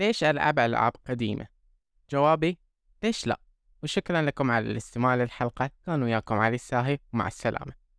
ليش ألعب ألعاب قديمة؟ جوابي ليش لا؟ وشكرا لكم على الاستماع للحلقة كان وياكم علي الساهي ومع السلامة